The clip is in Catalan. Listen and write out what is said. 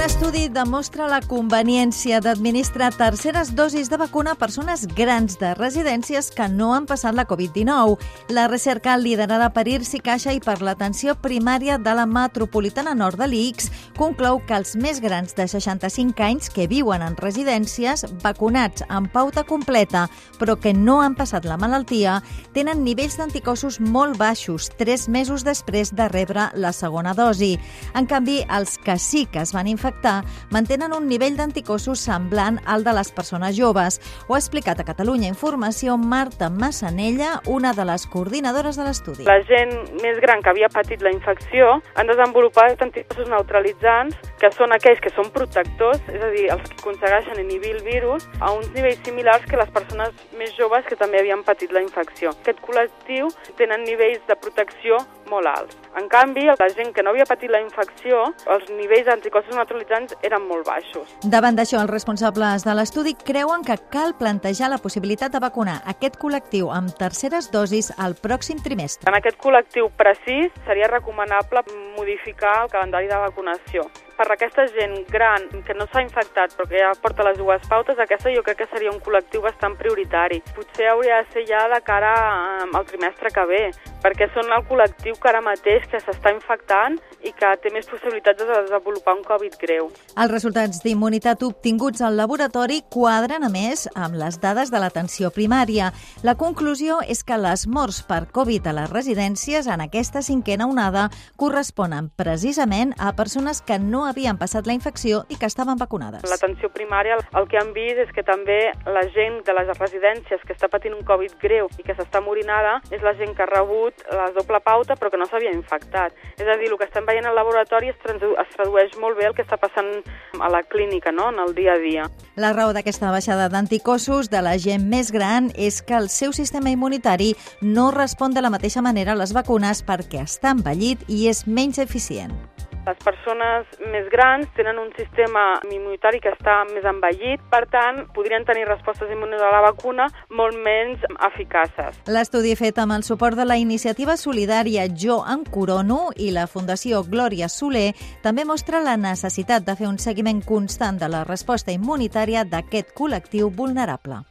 Un estudi demostra la conveniència d'administrar terceres dosis de vacuna a persones grans de residències que no han passat la Covid-19. La recerca liderada per IRSI Caixa i per l'atenció primària de la metropolitana nord de l'IX conclou que els més grans de 65 anys que viuen en residències vacunats amb pauta completa però que no han passat la malaltia tenen nivells d'anticossos molt baixos tres mesos després de rebre la segona dosi. En canvi, els que sí que es van infectar mantenen un nivell d'anticossos semblant al de les persones joves. Ho ha explicat a Catalunya Informació Marta Massanella, una de les coordinadores de l'estudi. La gent més gran que havia patit la infecció han desenvolupat anticossos neutralitzants que són aquells que són protectors, és a dir, els que aconsegueixen inhibir el virus a uns nivells similars que les persones més joves que també havien patit la infecció. Aquest col·lectiu tenen nivells de protecció molt alts. En canvi, la gent que no havia patit la infecció, els nivells d'anticossos neutralitzants eren molt baixos. Davant d'això, els responsables de l'estudi creuen que cal plantejar la possibilitat de vacunar aquest col·lectiu amb terceres dosis al pròxim trimestre. En aquest col·lectiu precís seria recomanable modificar el calendari de vacunació. Per aquesta gent gran que no s'ha infectat però que ja porta les dues pautes, aquesta jo crec que seria un col·lectiu bastant prioritari. Potser hauria de ser ja de cara al trimestre que ve, perquè són el col·lectiu que ara mateix que s'està infectant i que té més possibilitats de desenvolupar un Covid greu. Els resultats d'immunitat obtinguts al laboratori quadren, a més, amb les dades de l'atenció primària. La conclusió és que les morts per Covid a les residències en aquesta cinquena onada corresponen precisament a persones que no havien passat la infecció i que estaven vacunades. L'atenció primària el que han vist és que també la gent de les residències que està patint un Covid greu i que s'està morint ara és la gent que ha rebut la doble pauta però que no s'havia infectat. És a dir, el que estem veient al laboratori es, es tradueix molt bé el que està passant a la clínica, no?, en el dia a dia. La raó d'aquesta baixada d'anticossos de la gent més gran és que el seu sistema immunitari no respon de la mateixa manera a les vacunes perquè està envellit i és menys eficient. Les persones més grans tenen un sistema immunitari que està més envellit, per tant, podrien tenir respostes immunes a la vacuna molt menys eficaces. L'estudi fet amb el suport de la iniciativa solidària Jo en Corono i la Fundació Glòria Soler també mostra la necessitat de fer un seguiment constant de la resposta immunitària d'aquest col·lectiu vulnerable.